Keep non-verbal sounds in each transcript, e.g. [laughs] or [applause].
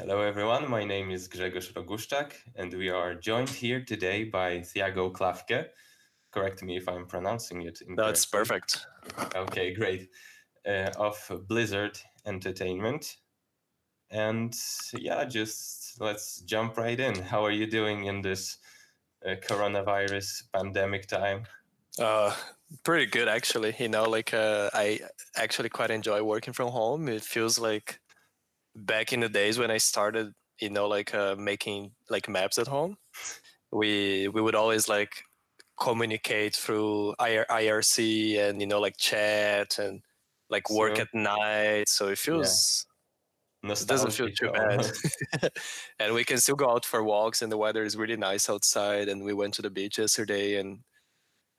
Hello, everyone. My name is Grzegorz Roguszczak, and we are joined here today by Thiago Klafke. Correct me if I'm pronouncing it. That's perfect. Okay, great. Uh, of Blizzard Entertainment. And yeah, just let's jump right in. How are you doing in this uh, coronavirus pandemic time? Uh, pretty good actually. You know, like uh, I actually quite enjoy working from home. It feels like back in the days when I started, you know, like uh, making like maps at home. We we would always like communicate through IR- IRC and you know like chat and like work So- at night. So it feels it doesn't feel too bad. [laughs] [laughs] and we can still go out for walks and the weather is really nice outside and we went to the beach yesterday and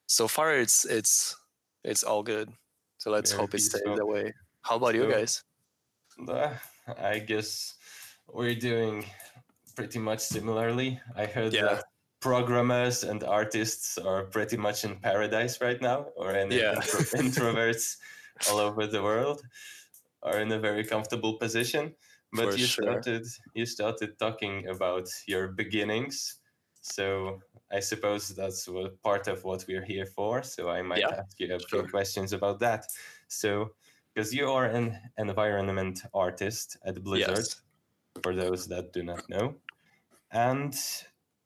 so far it's it's it's all good. So let's Very hope it stays peaceful. that way. How about you guys? Uh, I guess we're doing pretty much similarly. I heard Yeah. that programmers and artists are pretty much in paradise right now, or any Yeah. intro- [laughs] introverts all over the world are in a very comfortable position. But For you sure. started you started talking about your beginnings, so I suppose that's what, part of what we're here for. So I might Yeah, ask you a few sure. questions about that. So because you are an environment artist at Blizzard, Yes. for those that do not know. And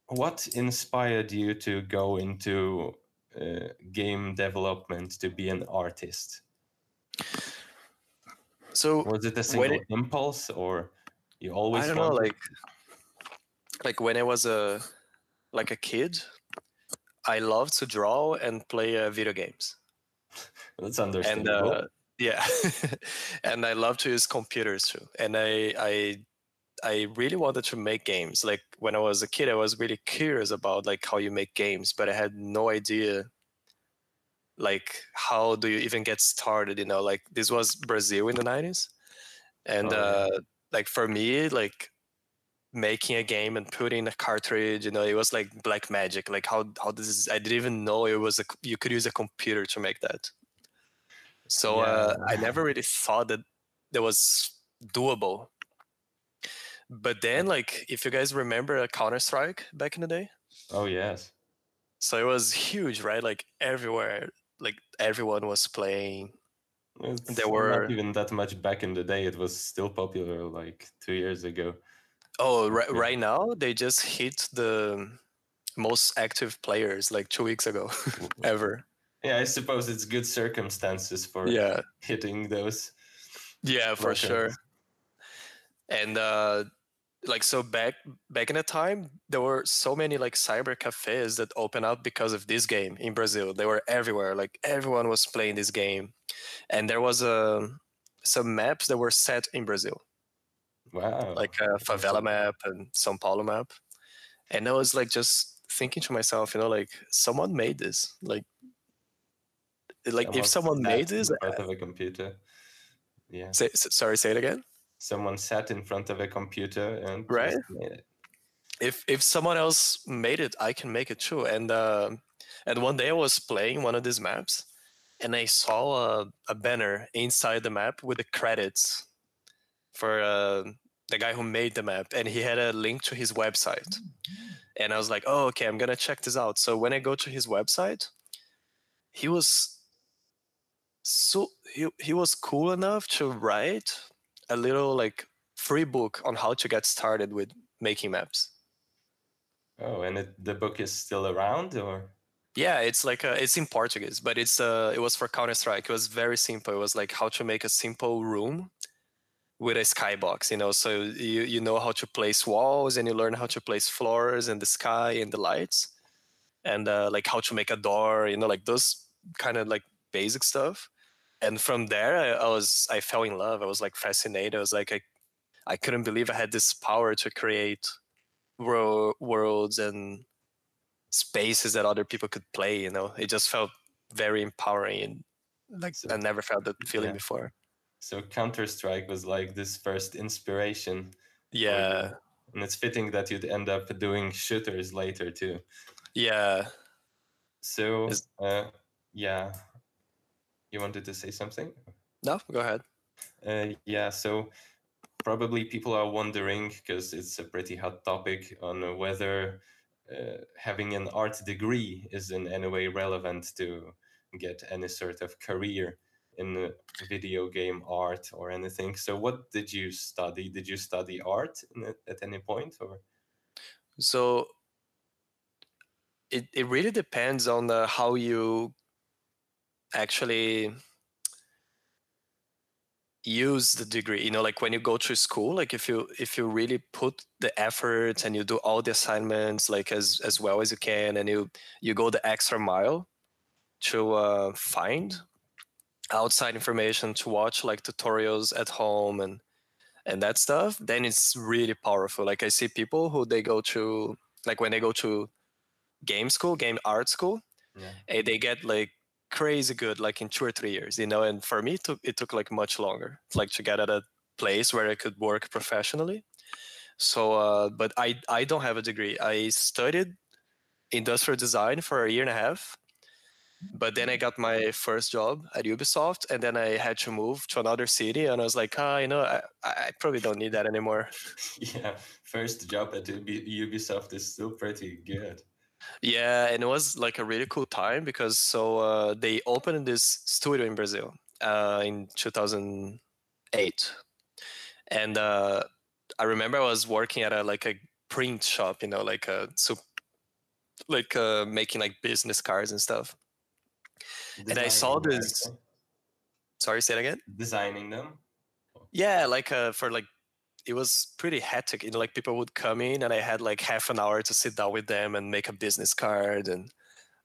what inspired you to go into uh, game development to be an artist? So Was it a single it- impulse, or you always? I don't know, like like when I was a like a kid, I loved to draw and play uh, video games. [laughs] that's and understandable. uh, yeah. [laughs] And i love to use computers too. And i i i really wanted to make games. Like when i was a kid i was really curious about like how you make games but i had no idea like how do you even get started you know? Like this was brazil in the 90s and Oh, uh like for me like making a game and putting a cartridge you know it was like black magic. Like how how does this i didn't even know it was a you could use a computer to make that so uh, i never really thought that that was doable. But then like if you guys remember uh, counter-strike back in the day? Oh yes, so it was huge right? Like everywhere like everyone was playing. It's There were- not even that much back in the day. It was still popular like two years ago. oh right, Yeah. right now they just hit the most active players like two weeks ago [laughs] ever Yeah, I suppose it's good circumstances for yeah hitting those. yeah for records. sure and uh like so back back in the time there were so many like cyber cafes that opened up because of this game in brazil they were everywhere like everyone was playing this game and there was a some maps that were set in brazil Wow, like a favela map and São Paulo map. And I was like just thinking to myself, you know, like someone made this. Like like if someone made this, in front of a computer. Yeah, say, sorry, say it again. someone sat in front of a computer and Right. If if someone else made it, I can make it too. And uh, and one day I was playing one of these maps, and I saw a, a banner inside the map with the credits for uh, the guy who made the map, and he had a link to his website. And I was like, oh, okay, I'm gonna check this out. So when I go to his website, he was so he, he was cool enough to write a little like free book on how to get started with making maps. Oh, and it, the book is still around, or Yeah, it's like a, it's in Portuguese, but it's uh it was for Counter Strike. It was very simple. It was like how to make a simple room with a skybox. You know, so you you know how to place walls and you learn how to place floors and the sky and the lights, and uh, like how to make a door. You know, like those kind of like basic stuff. And from there, I, I was I fell in love. I was like fascinated. I was like I I couldn't believe I had this power to create wor- worlds and spaces that other people could play you know it just felt very empowering and like So- i never felt that feeling Yeah. before so Counter Strike was like this first inspiration, yeah and it's fitting that you'd end up doing shooters later too. yeah So, uh, yeah, you wanted to say something? no go ahead Uh, yeah, so probably people are wondering because it's a pretty hot topic on whether uh, having an art degree is in any way relevant to get any sort of career in video game art or anything. So, what did you study? Did you study art at any point, or? So, it it really depends on the, how you actually use the degree you know like when you go to school like if you if you really put the effort and you do all the assignments like as as well as you can and you you go the extra mile to uh, find outside information to watch like tutorials at home and and that stuff then it's really powerful like i see people who they go to like when they go to game school game art school yeah. and they get like crazy good like in two or three years you know and for me it took, it took like much longer like to get at a place where i could work professionally. So uh, but i i don't have a degree. I studied industrial design for a year and a half but then i got my first job at ubisoft and then i had to move to another city and i was like ah, you know i, I probably don't need that anymore. [laughs] Yeah first job at ubisoft is still pretty good yeah, and it was like a really cool time because so uh, they opened this studio in Brazil uh, in 2008, and uh, I remember I was working at a like a print shop, you know, like a so like uh, making like business cards and stuff. Designing and I saw this. Sorry, say it again. Designing them. Yeah, like uh, for like it was pretty hectic. You know, like people would come in, and I had like half an hour to sit down with them and make a business card and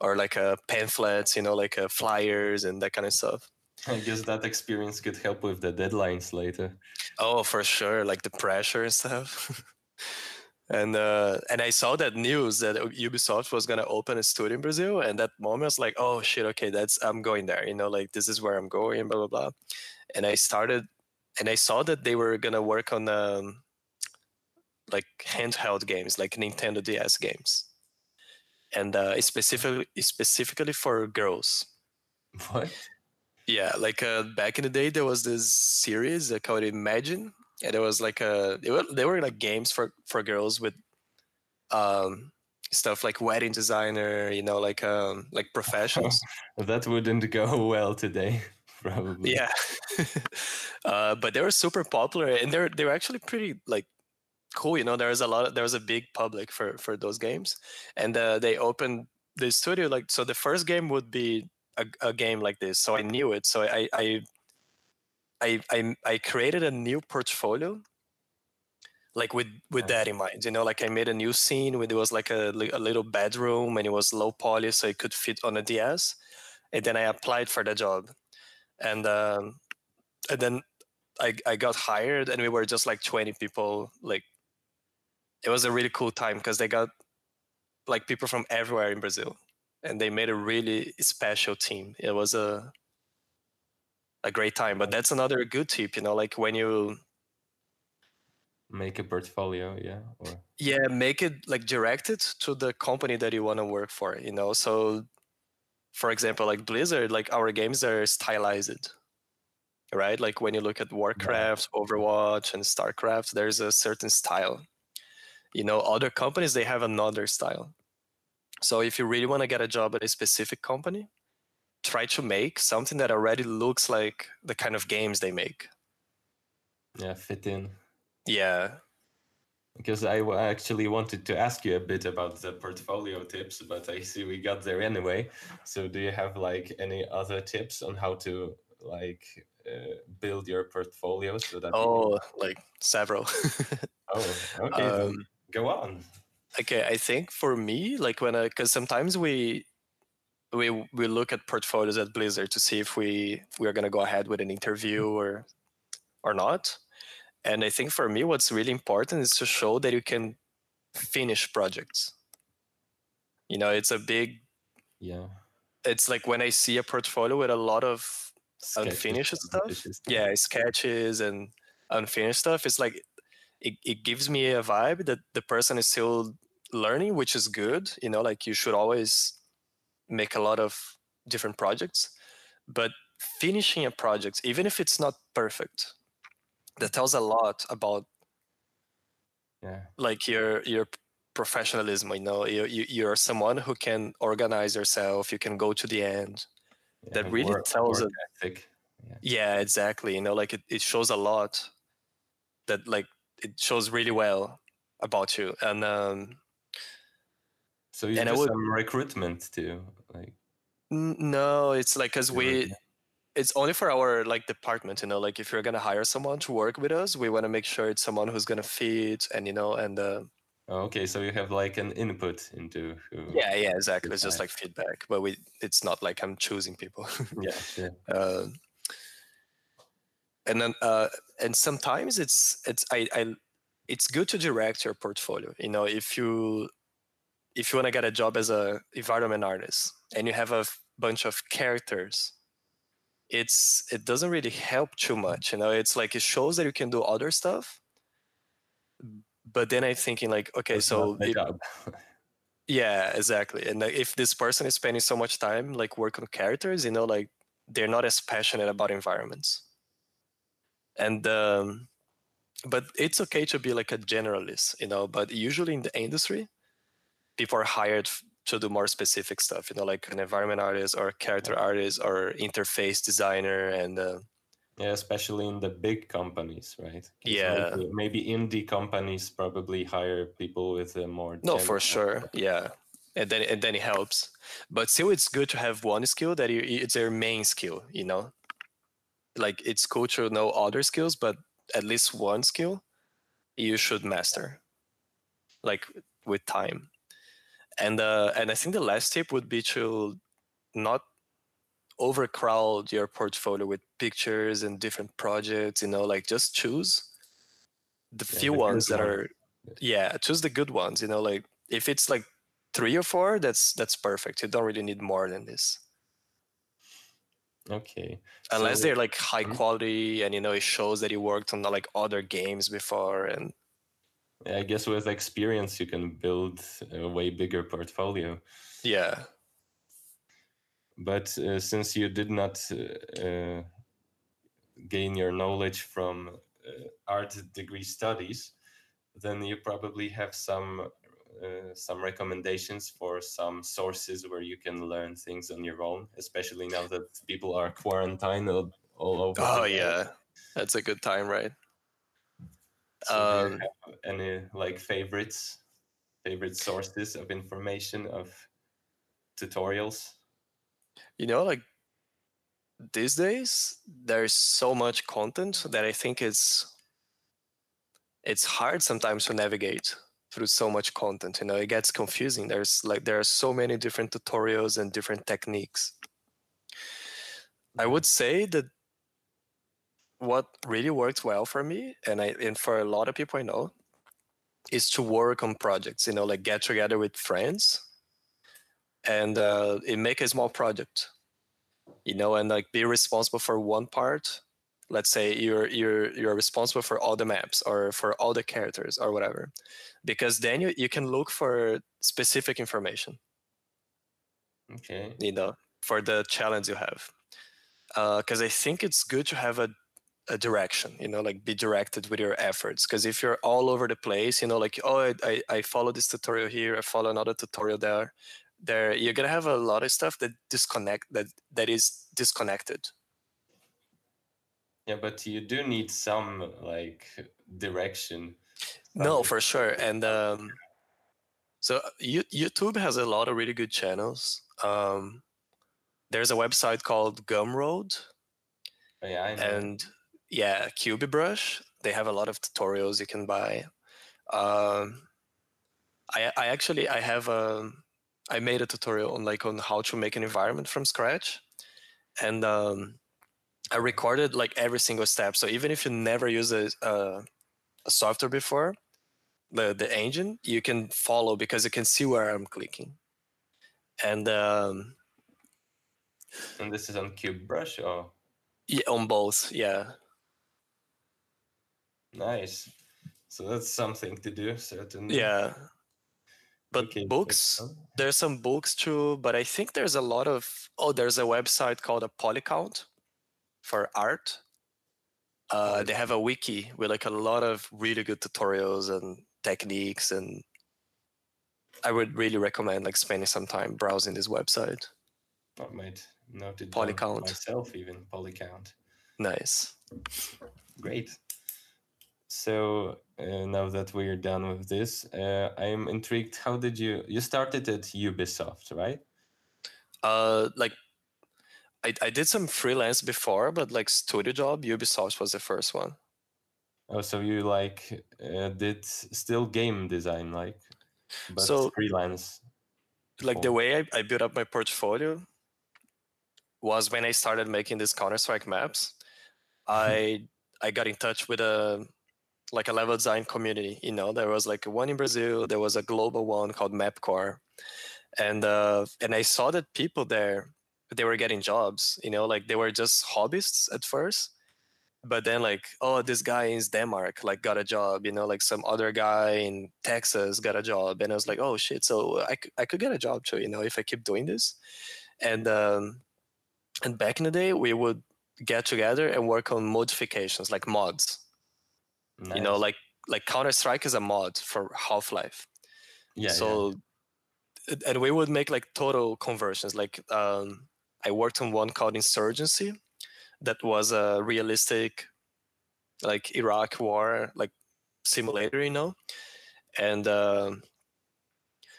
or like a pamphlets, you know, like a flyers and that kind of stuff. I guess that experience could help with the deadlines later. Oh, for sure, like the pressure and stuff. [laughs] and uh, and I saw that news that Ubisoft was gonna open a studio in Brazil, and that moment I was like, oh shit, okay, that's I'm going there. You know, like this is where I'm going, blah blah blah. And I started and I saw that they were gonna work on um, like handheld games, like Nintendo DS games, and uh, specifically specifically for girls. [laughs] What? Yeah, like uh, back in the day, there was this series uh, called Imagine, and it was like a they were, they were like games for for girls with um stuff like wedding designer, you know, like um like [laughs] professionals. that wouldn't go well today probably. Yeah, [laughs] uh, but they were super popular, and they're they were actually pretty like cool. You know, there was a lot. Of, there was a big public for for those games, and uh, they opened the studio like so. The first game would be a, a game like this, so I knew it. So I I I I, I created a new portfolio like with with that in mind you know like i made a new scene where there was like a, a little bedroom and it was low poly so it could fit on a ds and then i applied for the job and um, and then I I got hired, and we were just like 20 people. Like it was a really cool time because they got like people from everywhere in Brazil, and they made a really special team. It was a a great time. But that's another good tip, you know, like when you make a portfolio, yeah, or yeah, make it like directed to the company that you want to work for, you know. So for example, like Blizzard, like our games are stylized, right? Like when you look at Warcraft, Overwatch, and Starcraft, there's a certain style. You know, other companies they have another style. So if you really want to get a job at a specific company, try to make something that already looks like the kind of games they make. Yeah, fit in. Yeah, because I actually wanted to ask you a bit about the portfolio tips, but I see we got there anyway. So, do you have like any other tips on how to like uh, build your portfolio so that? Oh, like several. [laughs] oh, okay. Um, go on. Okay, I think for me, like when I, because sometimes we we we look at portfolios at Blizzard to see if we we are gonna go ahead with an interview or or not and I think for me, what's really important is to show that you can finish projects. You know, it's a big, yeah. It's like when I see a portfolio with a lot of sketches, unfinished stuff, yeah, sketches and unfinished stuff. It's like it, it gives me a vibe that the person is still learning, which is good. You know, like you should always make a lot of different projects, but finishing a project, even if it's not perfect, that tells a lot about yeah. like your your professionalism you know you, you you're someone who can organize yourself you can go to the end. Yeah, that really work- tells work a- ethic. yeah. Exactly you know like it, it shows a lot that like it shows really well about you and um so you And do would- some recruitment too like no it's like because we it's only for our like department you know like if you're gonna hire someone to work with us we want to make sure it's someone who's gonna fit and you know and uh, Oh, okay so you have like an input into who yeah yeah exactly it's just like feedback but we it's not like i'm choosing people [laughs] yeah sure. uh, and then uh, and sometimes it's it's I, I it's good to direct your portfolio you know if you if you want to get a job as a environment artist and you have a bunch of characters it's it doesn't really help too much you know it's like it shows that you can do other stuff but then i'm thinking like okay That's so not my if- job. [laughs] yeah, exactly. And if this person is spending so much time like working on characters, you know, like they're not as passionate about environments. And um, but it's okay to be like a generalist, you know. But usually in the industry, people are hired to do more specific stuff, you know, like an environment artist or character artist or interface designer, and uh, Yeah, especially in the big companies, right Yeah. Maybe, maybe indie companies probably hire people with a more. No, for sure. Yeah. And then and then it helps. But still it's good to have one skill that you, it's your main skill, you know? Like it's cool to know other skills, but at least one skill you should master. Like with time. And uh and I think the last tip would be to not overcrowd your portfolio with pictures and different projects, you know, like just choose the Yeah, few the ones that ones. are yeah choose the good ones you know like if it's like three or four that's that's perfect you don't really need more than this Okay. unless So- they're like high Mhm. quality and you know it shows that you worked on like other games before and I guess with experience you can build a way bigger portfolio. yeah But uh, since you did not uh, uh, gain your knowledge from uh, art degree studies, then you probably have some uh, some recommendations for some sources where you can learn things on your own, especially now that people are quarantined all, all over. oh yeah that's a good time right So do you Um, have any like favorites, favorite sources of information of tutorials? you know like these days there's so much content that i think it's it's hard sometimes to navigate through so much content you know it gets confusing there's like there are so many different tutorials and different techniques i would say that what really works well for me and i and for a lot of people i know is to work on projects you know like get together with friends and uh, it make a small project you know and like be responsible for one part. Let's say you're you're you're responsible for all the maps or for all the characters or whatever because then you, you can look for specific information. Okay. you know for the challenge you have. Because i think it's good to have a, a direction you know like be directed with your efforts because if you're all over the place you know like oh I, I, I follow this tutorial here i follow another tutorial there there you're gonna have a lot of stuff that disconnect that that is disconnected Yeah, but you do need some like direction. no from- for sure and um so uh, you, youtube has a lot of really good channels um there's a website called gumroad Oh, yeah, I know. and yeah cubebrush they have a lot of tutorials you can buy. Um i i actually i have a i made a tutorial on like on how to make an environment from scratch. And um i recorded like every single step. So even if you never use a, a, a software before the the engine you can follow because you can see where i'm clicking. And um and this is on CubeBrush. Oh, yeah, on both yeah nice. So that's something to do, certainly. yeah but Okay, books there's some books too but i think there's a lot of oh there's a website called a polycount for art Uh, they have a wiki with like a lot of really good tutorials and techniques, and I would really recommend like spending some time browsing this website. I might note it Polycount. myself, even Polycount. Nice. Great. So uh, now that we're done with this, uh, I'm intrigued. How did you you started at Ubisoft, right? Uh, like I, I did some freelance before, but like studio job, Ubisoft was the first one. Oh, so you like uh, did still game design, like, but So- freelance. Like the way I, I built up my portfolio was when I started making these Counter Strike maps. I I got in touch with a like a level design community. You know, there was like one in Brazil. There was a global one called Mapcore, and uh, and I saw that people there they were getting jobs. You know, like they were just hobbyists at first, but then like oh this guy in Denmark like got a job. You know, like some other guy in Texas got a job, and I was like oh shit, so i, I could get a job too. You know, if I keep doing this, and um, and back in the day we would get together and work on modifications like mods you know like like counter strike is a mod for half-life. Yeah, yeah. so and- and we would make like total conversions. Like um i worked on one called insurgency that was a realistic like iraq war like simulator you know? And um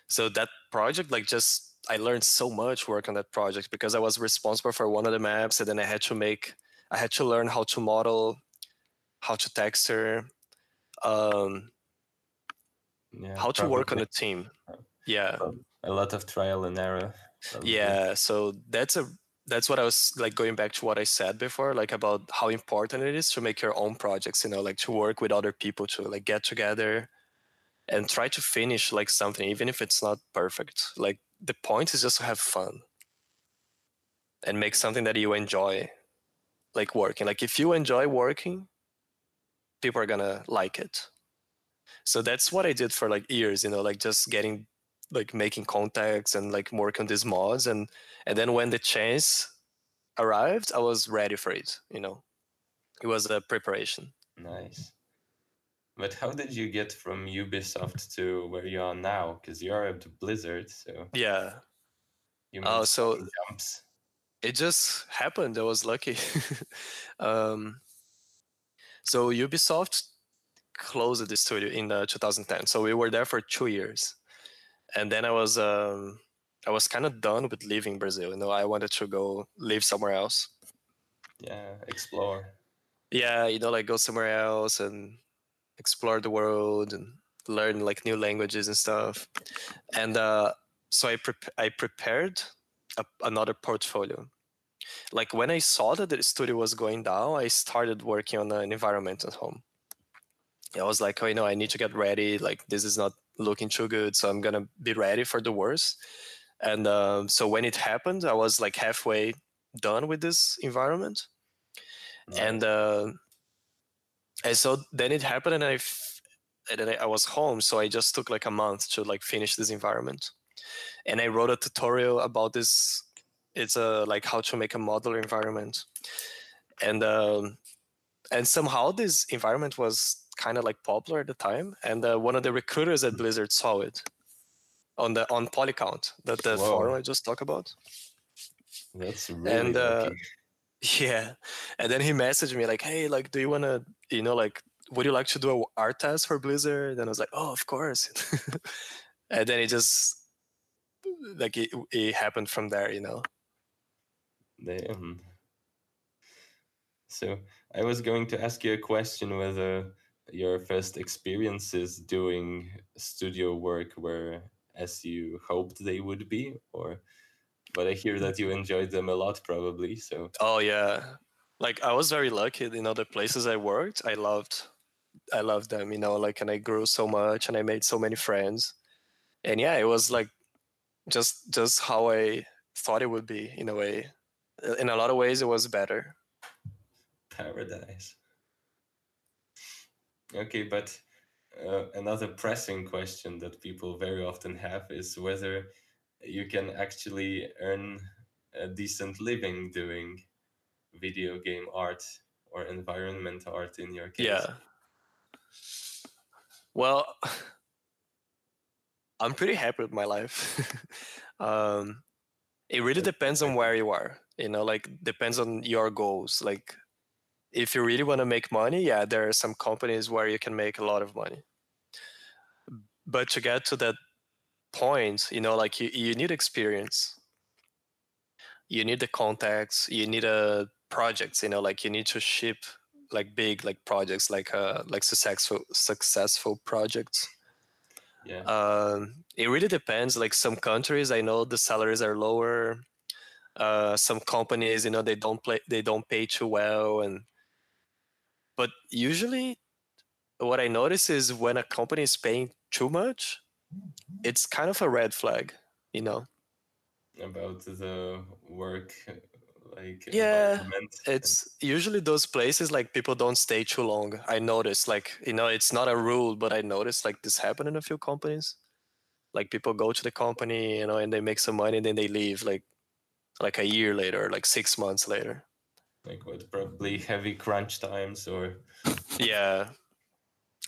so that project like just i learned so much work on that project because i was responsible for one of the maps and then i had to make i had to learn how to model how to texture um yeah, how to work on a team yeah a lot of trial and error. probably. yeah so that's a that's what i was like going back to what i said before like about how important it is to make your own projects you know like to work with other people to like get together and try to finish like something even if it's not perfect like the point is just to have fun and make something that you enjoy like working like if you enjoy working people are gonna like it so that's what i did for like years you know like just getting like making contacts and like work on these mods and and then when the chance arrived i was ready for it you know it was a preparation Nice. But how did you get from Ubisoft to where you are now? Because you're at Blizzard, so yeah you Oh, so- jumps. it just happened i was lucky [laughs] um so ubisoft closed the studio in uh, 2010 so we were there for two years. And then i was um i was kind of done with leaving brazil. You know i wanted to go live somewhere else. Yeah, explore. yeah you know like go somewhere else and explore the world and learn like new languages and stuff. And uh so i prep i prepared a, another portfolio like when i saw that the studio was going down i started working on an environment at home. I was like oh you know i need to get ready. Like this is not looking too good so i'm gonna be ready for the worst. And um, so when it happened i was like halfway done with this environment. And uh, and so then it happened and I f- and then I was home so I just took like a month to like finish this environment. And I wrote a tutorial about this it's a like how to make a model environment and um, and somehow this environment was kind of like popular at the time and uh, one of the recruiters at Blizzard saw it on the on Polycount that the Whoa. forum I just talked about that's really and, uh, [laughs] yeah. And then he messaged me like, hey, like, do you want to, you know, like, would you like to do a art test for Blizzard? And I was like, oh, of course. [laughs] and then it just, like, it, it happened from there, you know? Damn. So I was going to ask you a question whether your first experiences doing studio work were as you hoped they would be, or but I hear that you enjoyed them a lot probably. So Oh, yeah. Like, I was very lucky in other places I worked. I loved, I loved them, you know, like, and I grew so much and I made so many friends. And yeah, it was like just, just how I thought it would be in a way. In a lot of ways, it was better. [laughs] paradise. Okay, but uh, another pressing question that people very often have is whether you can actually earn a decent living doing video game art or environment art in your case? Yeah. Well, I'm pretty happy with my life. [laughs] um, it really depends on where you are. You know, like depends on your goals. Like, if you really want to make money, yeah, there are some companies where you can make a lot of money. But to get to that point, you know, like you, you need experience. You need the contacts. You need a uh, projects. You know, like you need to ship like big like projects, like uh like successful successful projects yeah um, it really depends like some countries i know the salaries are lower uh, some companies you know they don't play they don't pay too well and but usually what i notice is when a company is paying too much it's kind of a red flag you know? About the work like yeah it's usually those places like people don't stay too long i notice like you know it's not a rule but i noticed like this happened in a few companies. Like people go to the company you know and they make some money and then they leave like like a year later like six months later. Like what probably heavy crunch times or yeah.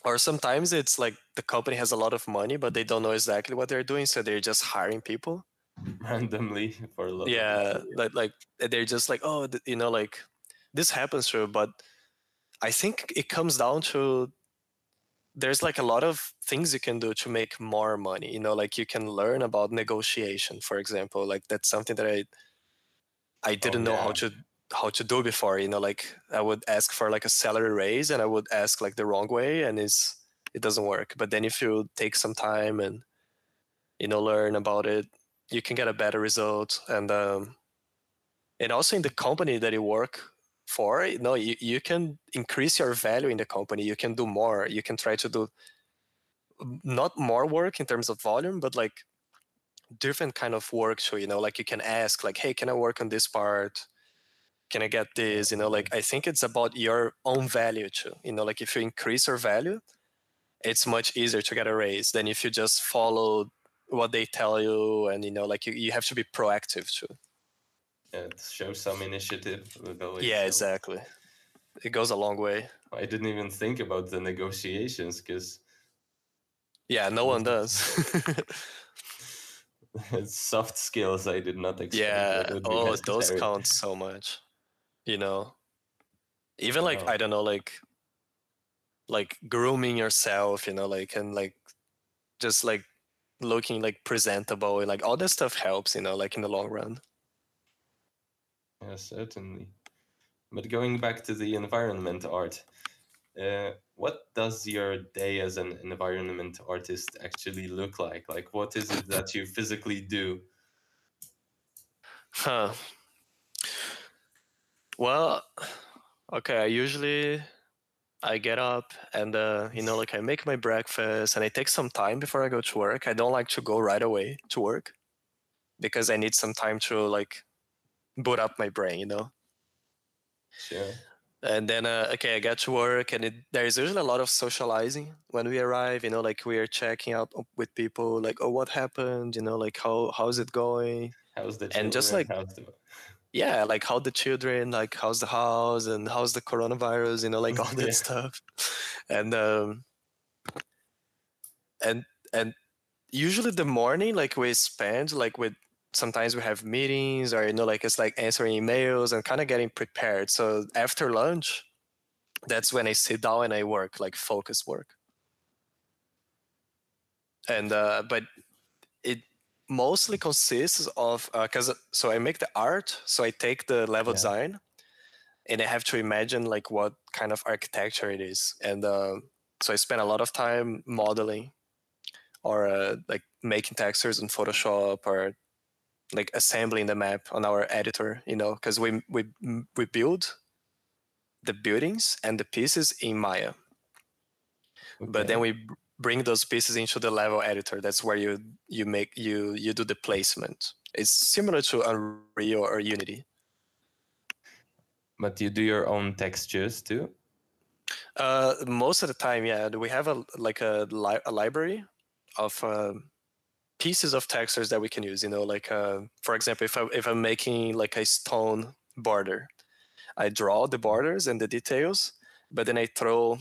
Or sometimes it's like the company has a lot of money but they don't know exactly what they're doing so they're just hiring people. [laughs] Randomly for a lot yeah like like they're just like oh you know like this happens to but i think it comes down to there's like a lot of things you can do to make more money you know like you can learn about negotiation for example like that's something that i i didn't oh, yeah. know how to how to do before you know like i would ask for like a salary raise and i would ask like the wrong way and it's it doesn't work. But then if you take some time and you know learn about it you can get a better result and um, and also in the company that you work for you know you, you can increase your value in the company. You can do more. You can try to do not more work in terms of volume but like different kind of work so you know like you can ask like hey can i work on this part? Can i get this? You know like i think it's about your own value too you know like if you increase your value it's much easier to get a raise than if you just follow what they tell you and you know like you, you have to be proactive too. Yeah show some initiative ability yeah exactly. It goes a long way. I didn't even think about the negotiations because yeah no one does [laughs] [laughs] soft skills i did not expect yeah. oh those count so much you know? Even like oh. i don't know like like grooming yourself you know like and like just like looking like presentable and like all that stuff helps you know like in the long run. Yeah certainly. But going back to the environment art uh, what does your day as an environment artist actually look like like what is it that you physically do huh well okay i usually I get up and uh, you know like I make my breakfast and I take some time before I go to work. I don't like to go right away to work because I need some time to like boot up my brain, you know. Sure. And then uh, okay, I get to work and it, there is usually a lot of socializing when we arrive. You know, like we are checking up with people, like oh, what happened? You know, like how how's it going? How's the and just like the yeah like how the children like how's the house and how's the coronavirus you know like all [laughs] that yeah. stuff and um and and usually the morning like we spend like with sometimes we have meetings or you know like it's like answering emails and kind of getting prepared. So after lunch that's when i sit down and i work like focus work. And uh but it mostly consists of because uh, so I make the art, so I take the level yeah. design, and I have to imagine like what kind of architecture it is, and uh, so I spend a lot of time modeling, or uh, like making textures in Photoshop, or like assembling the map on our editor, you know, because we we we build the buildings and the pieces in Maya. Okay. But then we bring those pieces into the level editor. That's where you you make you you do the placement. It's similar to Unreal or Unity. But you do your own textures too. Uh, most of the time, yeah. We have a like a, li- a library of uh, pieces of textures that we can use. You know, like uh, for example, if I if I'm making like a stone border, I draw the borders and the details, but then I throw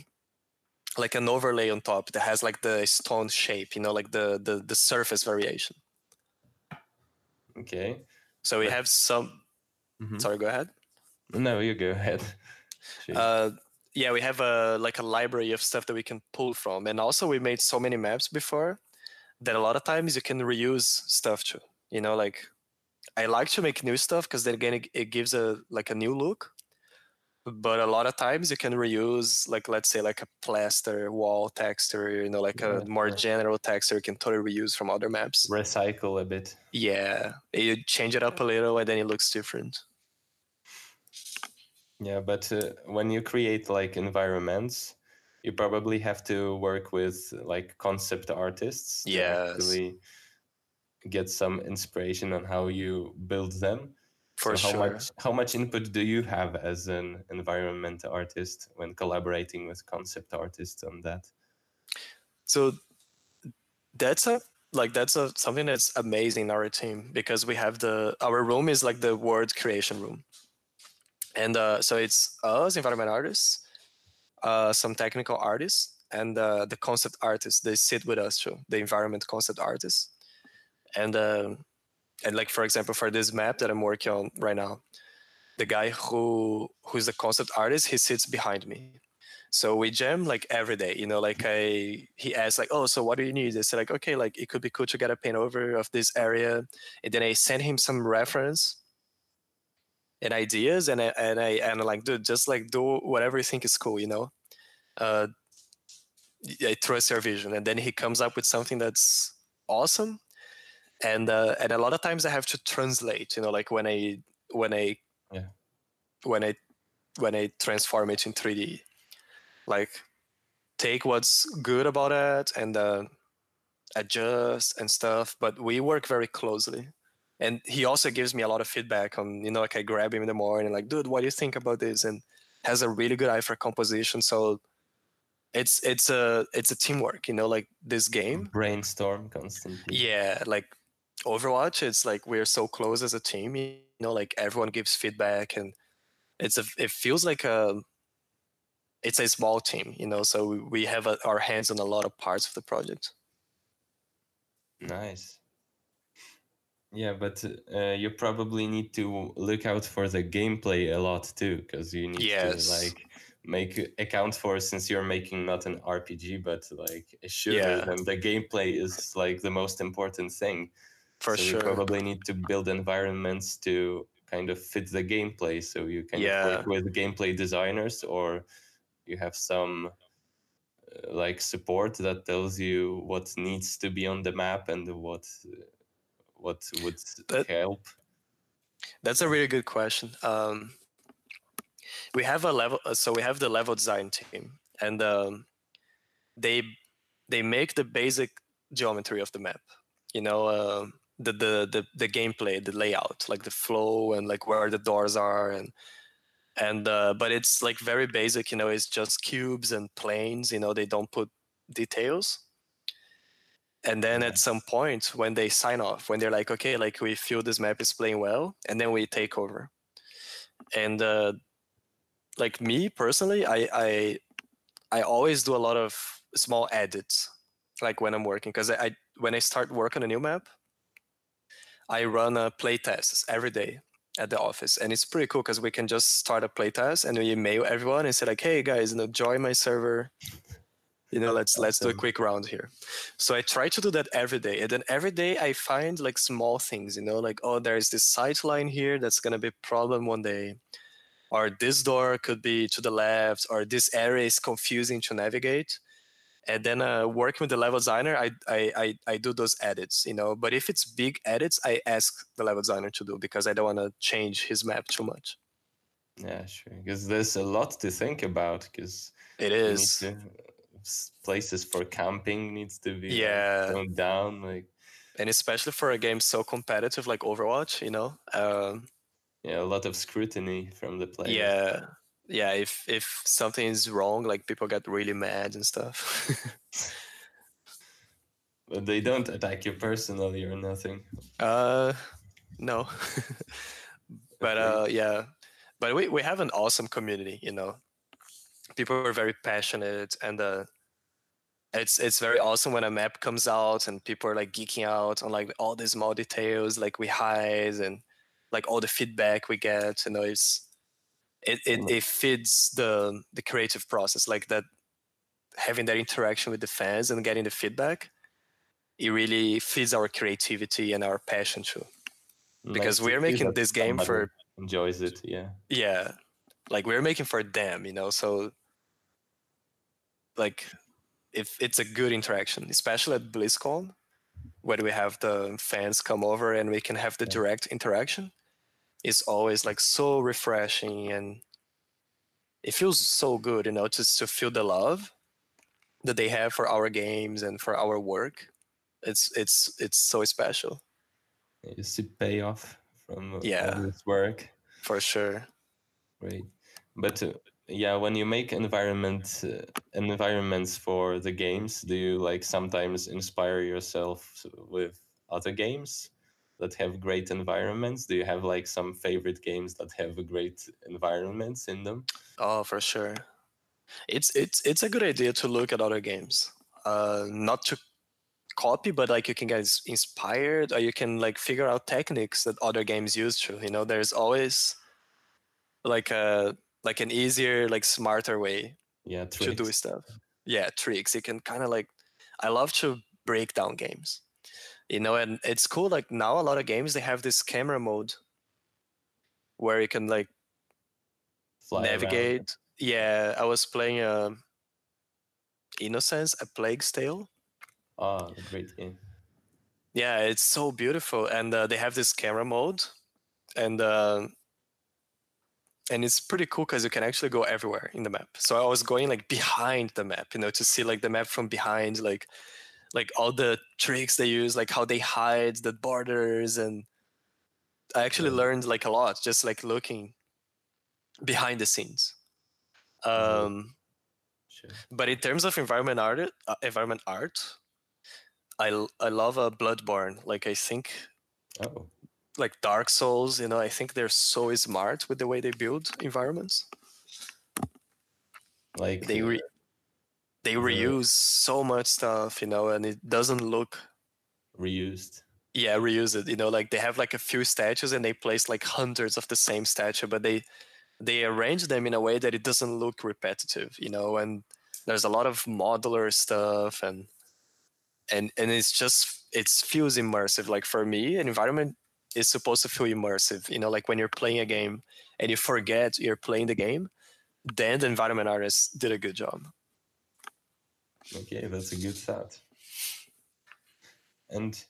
like an overlay on top that has like the stone shape, you know, like the the, the surface variation. Okay. So we have some. Mhm. Sorry, go ahead. No, you go ahead. [laughs] Uh, yeah, we have a like a library of stuff that we can pull from, and also we made so many maps before that a lot of times you can reuse stuff too. You know, like I like to make new stuff because then again it, it gives a like a new look. But a lot of times you can reuse like let's say like a plaster wall texture, you know, like Yeah, a more yeah. general texture you can totally reuse from other maps. Recycle a bit. Yeah, you change it up a little and then it looks different. Yeah, but uh, when you create like environments, you probably have to work with like concept artists to Yes. actually get some inspiration on how you build them. For so how sure. much how much input do you have as an environment artist when collaborating with concept artists on that? So that's a like that's a something that's amazing in our team because we have the our room is like the word creation room, and uh, so it's us environment artists, uh, some technical artists, and uh, the concept artists. They sit with us too, the environment concept artists, and uh, and like for example for this map that I'm working on right now, the guy who who's the concept artist he sits behind me. So we jam like every day you know like i he asks like oh so what do you need? I said like okay like it could be cool to get a paint over of this area. And then i send him some reference and ideas and i and i and I'm like dude just like do whatever you think is cool you know? Uh i trust your vision and then he comes up with something that's awesome and uh and a lot of times i have to translate you know like when i when i Yeah. when i when i transform it in 3d like take what's good about it and uh, adjust and stuff but we work very closely and he also gives me a lot of feedback on you know like i grab him in the morning like dude what do you think about this and has a really good eye for composition so it's it's a it's a teamwork you know like this game Brainstorm constantly. yeah like overwatch it's like we're so close as a team you know like everyone gives feedback and it's a it feels like a it's a small team you know so we- we have a, our hands on a lot of parts of the project Nice. Yeah, but uh, you probably need to look out for the gameplay a lot too, because you need Yes. to like make account for since you're making not an RPG but like a shooter, Yeah. then the gameplay is like the most important thing. for so sure you probably need to build environments to kind of fit the gameplay. So you can of work with gameplay designers, or you have some uh, like support that tells you what needs to be on the map and what uh, what would That- help. that's a really good question um, we have a level uh, so we have the level design team and um, they they make the basic geometry of the map you know uh, the, the the the gameplay the layout like the flow and like where the doors are and and uh, but it's like very basic you know it's just cubes and planes you know they don't put details and then at some point when they sign off when they're like okay like we feel this map is playing well and then we take over. And uh, like me personally i i i always do a lot of small edits like when i'm working because I, I when i start work on a new map i run a play tests every day at the office and it's pretty cool because we can just start a play test and we email everyone and say like hey guys you know join my server you know let's let's do a quick round here so i try to do that every day and then every day i find like small things you know like oh there's this sight line here that's going to be a problem one day or this door could be to the left or this area is confusing to navigate and then uh, working with the level designer I, I i i do those edits you know but if it's big edits i ask the level designer to do because i don't want to change his map too much Yeah, sure. Because there's a lot to think about. Because it is places for camping needs to be like, Yeah. toned down. Like and especially for a game so competitive like overwatch you know um, yeah, a lot of scrutiny from the players. yeah yeah if if something is wrong like people get really mad and stuff [laughs] But they don't attack you personally or nothing. uh no [laughs] but uh yeah but we, we have an awesome community you know people are very passionate and uh, it's it's very awesome when a map comes out and people are like geeking out on like all these small details like we hide and like all the feedback we get you know it's it, it, it feeds the the creative process like that having that interaction with the fans and getting the feedback it really feeds our creativity and our passion too. Because we're making this game for enjoys it yeah. Yeah. Like we're making for them you know so like if it's a good interaction especially at blizzcon where we have the fans come over and we can have the direct interaction it's always like so refreshing and it feels so good you know just to feel the love that they have for our games and for our work. It's it's it's so special. You see payoff from yeah. this work. For sure. Great. But uh, yeah when you make environment uh, environments for the games do you like sometimes inspire yourself with other games that have great environments? Do you have like some favorite games that have great environments in them? Oh for sure. It's it's it's a good idea to look at other games. Uh not to copy but like you can get inspired or you can like figure out techniques that other games use to you know? There's always like a like an easier like smarter way yeah tricks. to do stuff. Yeah tricks. You can kind of like i love to break down games you know and it's cool like now a lot of games they have this camera mode where you can like Fly navigate. Around. yeah i was playing um, innocence a plague's tale. Oh great game yeah it's so beautiful and uh, they have this camera mode and uh, and it's pretty cool because you can actually go everywhere in the map so i was going like behind the map you know to see like the map from behind like like all the tricks they use like how they hide the borders and i actually learned like a lot just like looking behind the scenes mm-hmm. um sure. but in terms of environment art uh, environment art i i love a uh, bloodborne like i think oh like Dark Souls, you know, I think they're so smart with the way they build environments. Like they re- they uh-huh. reuse so much stuff, you know, and it doesn't look reused. Yeah, reuse it. You know, like they have like a few statues and they place like hundreds of the same statue, but they they arrange them in a way that it doesn't look repetitive, you know, and there's a lot of modular stuff and and and it's just it feels immersive. Like for me, an environment is supposed to feel immersive. You know, like when you're playing a game and you forget you're playing the game, then the environment artist did a good job. Okay, that's a good thought. And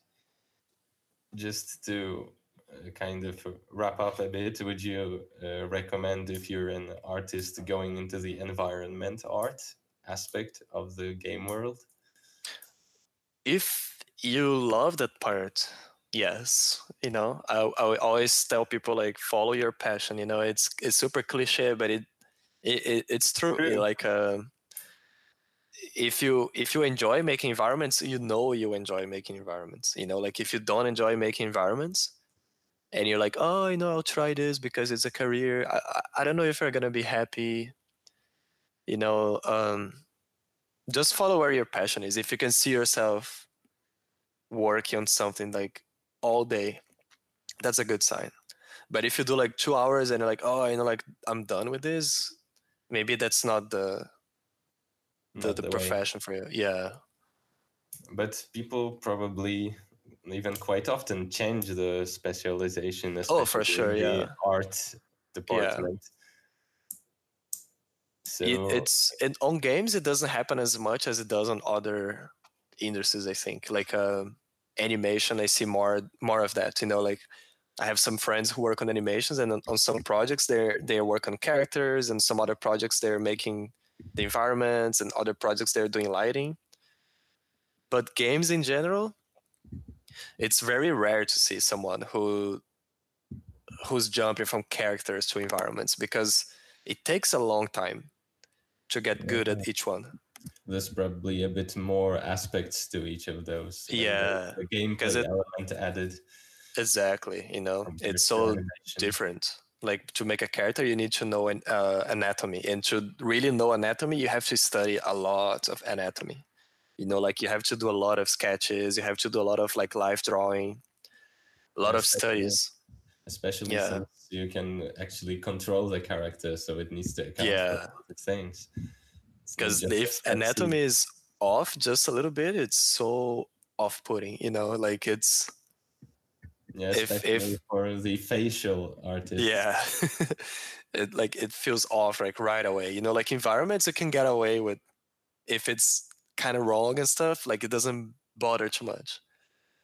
just to uh, kind of wrap up a bit, would you uh, recommend if you're an artist going into the environment art aspect of the game world? If you love that part, yes you know I, I always tell people like follow your passion you know it's it's super cliche but it, it, it's true. like uh, if you if you enjoy making environments you know you enjoy making environments you know like if you don't enjoy making environments and you're like oh you know i'll try this because it's a career i, I, I don't know if you're gonna be happy you know um, just follow where your passion is. If you can see yourself working on something like all day, that's a good sign. But if you do like two hours and you're like, oh, you know, like I'm done with this, maybe that's not the the, not the, the profession way. for you. Yeah. But people probably even quite often change the specialization. Oh, for sure, yeah. Art department. Yeah. So it, it's it, on games. It doesn't happen as much as it does on other industries. I think like. Um, animation i see more more of that you know like i have some friends who work on animations and on, on some mm-hmm. projects they they work on characters and some other projects they're making the environments and other projects they're doing lighting. But games in general it's very rare to see someone who who's jumping from characters to environments because it takes a long time to get good at mm-hmm. each one there's probably a bit more aspects to each of those. Yeah, the gameplay it, element added. Exactly, you know, it's so different. like to make a character you need to know an, uh, anatomy and to really know anatomy you have to study a lot of anatomy you know like you have to do a lot of sketches you have to do a lot of like live drawing a lot of studies especially Yeah. since you can actually control the character so it needs to account Yeah. for things because if anatomy is off just a little bit it's so off-putting you know like it's yeah, if- especially if- for the facial artist yeah. [laughs] It like it feels off like right away you know like environments you can get away with if it's kind of wrong and stuff like it doesn't bother too much.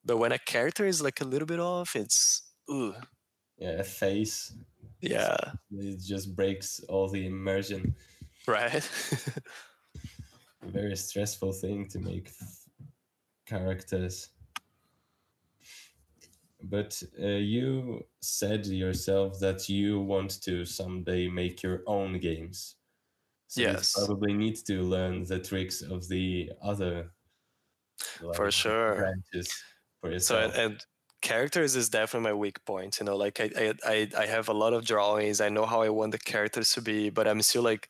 But when a character is like a little bit off it's ooh. Yeah a face yeah. it just breaks all the immersion right. A very stressful thing to make characters. But uh, you said yourself that you want to someday make your own games. So Yes. you probably need to learn the tricks of the other For sure. branches for so yourself. and, and characters is definitely my weak point you know like I i i have a lot of drawings. I know how i want the characters to be but i'm still like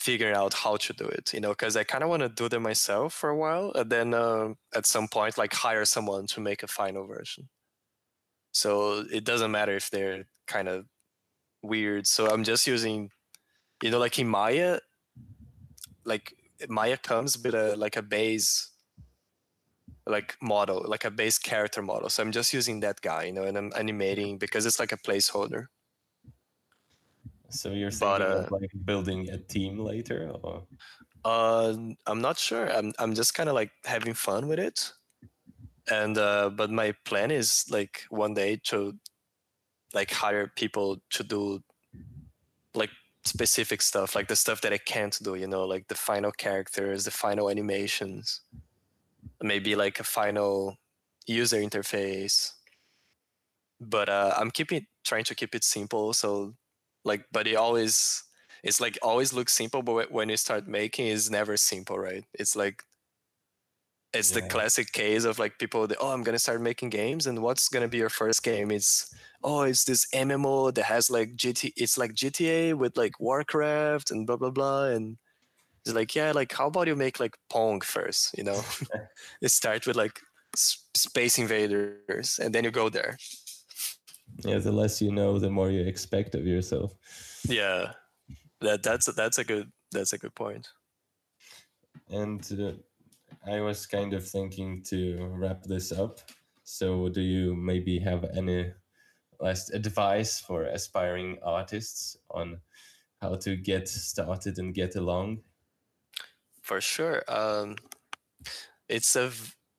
figuring out how to do it you know because i kind of want to do them myself for a while and then uh, at some point like hire someone to make a final version so it doesn't matter if they're kind of weird so i'm just using you know like in maya like maya comes with a like a base like model, like a base character model. So I'm just using that guy, you know, and I'm animating because it's like a placeholder. So you're but, thinking uh, of like building a team later or Uh, I'm not sure. I'm I'm just kind of like having fun with it, and uh, but my plan is like one day to like hire people to do like specific stuff, like the stuff that I can't do. You know, like the final characters, the final animations, maybe like a final user interface. But uh, I'm keeping trying to keep it simple. So like, but it always it's like always looks simple, but when you start making, it's never simple, right? It's like it's the classic case of like people that oh, I'm gonna start making games, and what's gonna be your first game? It's oh, it's this MMO that has like GT. It's like GTA with like Warcraft and blah blah blah, and it's like yeah, like how about you make like Pong first? You know, [laughs] [laughs] you start with like Space Invaders, and then you go there. Yeah the less you know the more you expect of yourself Yeah, that that's a, that's a good that's a good point. And uh, I was kind of thinking to wrap this up. So, do you maybe have any last advice for aspiring artists on how to get started and get along? For sure. Um, it's a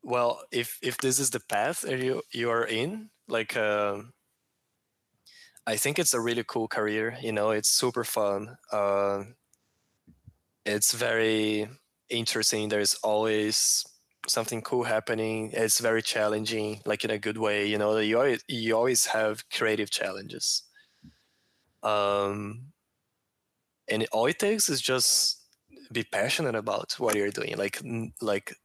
well, if if this is the path you you are in, like, um, I think it's a really cool career. You know, it's super fun. Uh, it's very interesting. There's always something cool happening. It's very challenging, like in a good way. You know, you always you always have creative challenges. Um, and all it takes is just be passionate about what you're doing like like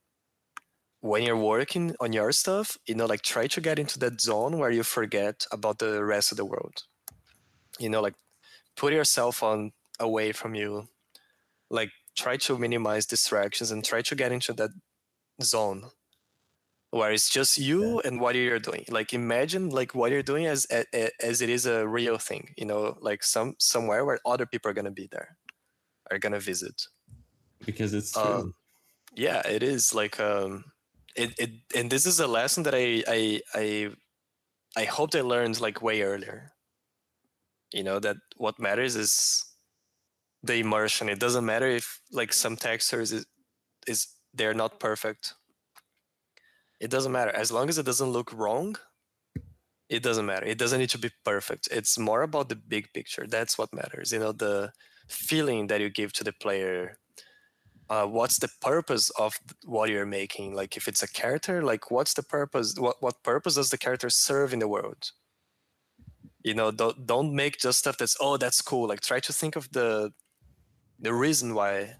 when you're working on your stuff you know like try to get into that zone where you forget about the rest of the world. You know like put your cell phone away from you. Like try to minimize distractions and try to get into that zone where it's just you and what you're doing. Like imagine like what you're doing as as it is a real thing you know like some somewhere where other people are going to be there are going to visit. Because it's um, yeah it is like um it, it and this is a lesson that I, I i i hoped i learned like way earlier. You know that what matters is the immersion. It doesn't matter if like some textures is is they're not perfect. It doesn't matter. As long as it doesn't look wrong it doesn't matter. It doesn't need to be perfect. It's more about the big picture. That's what matters. You know the feeling that you give to the player uh, what's the purpose of what you're making? Like if it's a character like what's the purpose what, what purpose does the character serve in the world? You know don't, don't make just stuff that's oh that's cool. Like try to think of the the reason why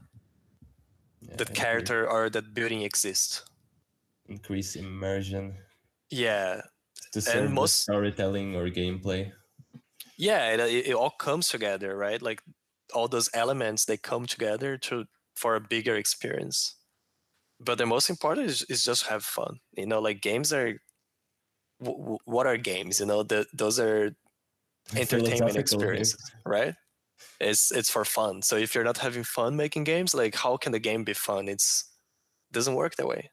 Yeah, that agree. character or that building exists. Increase immersion. Yeah. To serve the most- storytelling or gameplay. yeah it, it all comes together right? Like all those elements they come together to for a bigger experience. But the most important is, is just have fun you know like games are w- what are games you know? The, those are [laughs] entertainment experiences right? It's it's for fun. So if you're not having fun making games like how can the game be fun? It's doesn't work that way.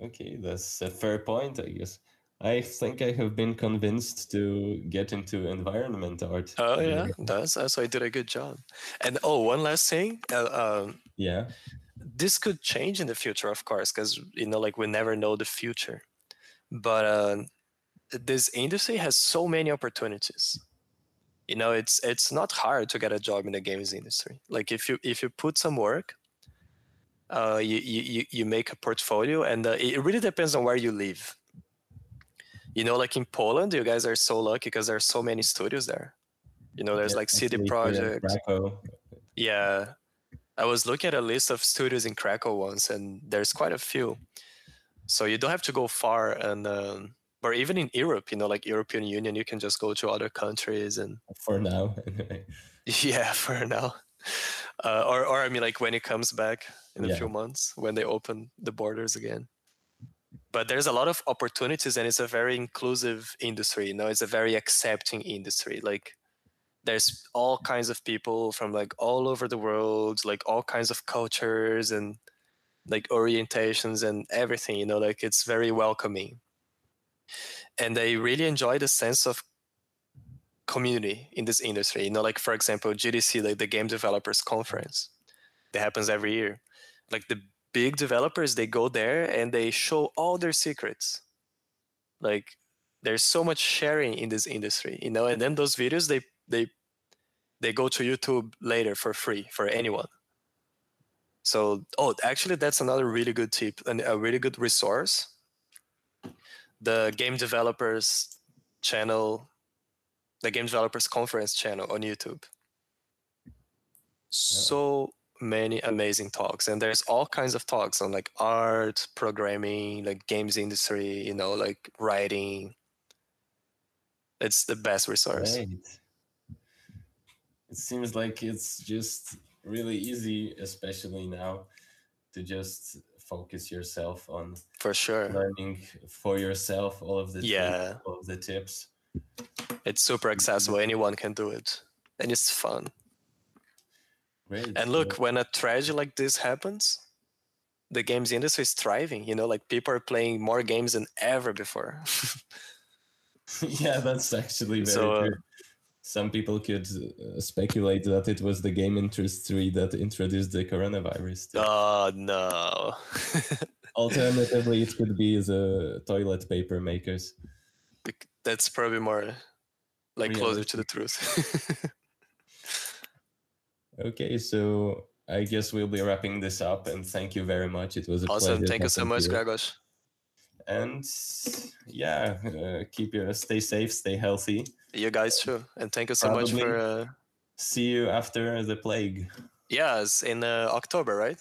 Okay that's a fair point i guess I think I have been convinced to get into environment art. Oh yeah, that's so I did a good job. And oh, one last thing. Uh, um, yeah. This could change in the future, of course, because you know, like we never know the future. But uh, this industry has so many opportunities. You know, it's it's not hard to get a job in the games industry. Like if you if you put some work, uh, you you you make a portfolio, and uh, it really depends on where you live you know, like in Poland, you guys are so lucky because there's so many studios there. You know, there's yeah, like CD Projekt. Yeah. I was looking at a list of studios in Krakow once, and there's quite a few. So you don't have to go far, and um, or even in Europe, you know, like European Union, you can just go to other countries and. [laughs] For now, [laughs] yeah, for now, uh, or or I mean, like when it comes back in a few months when they open the borders again but there's a lot of opportunities and it's a very inclusive industry you know it's a very accepting industry like there's all kinds of people from like all over the world like all kinds of cultures and like orientations and everything you know like it's very welcoming. And i really enjoy the sense of community in this industry you know like for example gdc like the game developers conference that happens every year. Like the big developers they go there and they show all their secrets. Like there's so much sharing in this industry you know and then those videos they they they go to youtube later for free for anyone. So oh actually that's another really good tip and a really good resource. The game developers channel the game developers conference channel on youtube. So many amazing talks and there's all kinds of talks on like art programming like games industry you know like writing. It's the best resource. Right. it seems like it's just really easy especially now to just focus yourself on for sure. learning for yourself all of the yeah. tips, all of the tips. It's super accessible. Anyone can do it and it's fun Great. And look, when a tragedy like this happens, the games industry is thriving. You know, like people are playing more games than ever before. [laughs] yeah, that's actually very so, uh, true. Some people could uh, speculate that it was the game industry that introduced the coronavirus. Oh no! [laughs] Alternatively, it could be the toilet paper makers. That's probably more like closer to the truth. [laughs] Okay, so I guess we'll be wrapping this up, and thank you very much. It was a awesome. Thank you so much, Gregos. And yeah, uh, keep your stay safe, stay healthy. You guys too, and thank you so Probably much for. Uh... See you after the plague. Yes, in uh, October, right?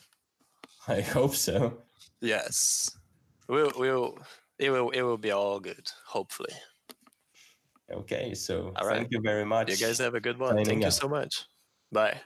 I hope so. Yes, we'll we'll it will it will be all good. Hopefully. Okay, so all thank right. you very much. You guys have a good one. Signing thank you so much. Bye.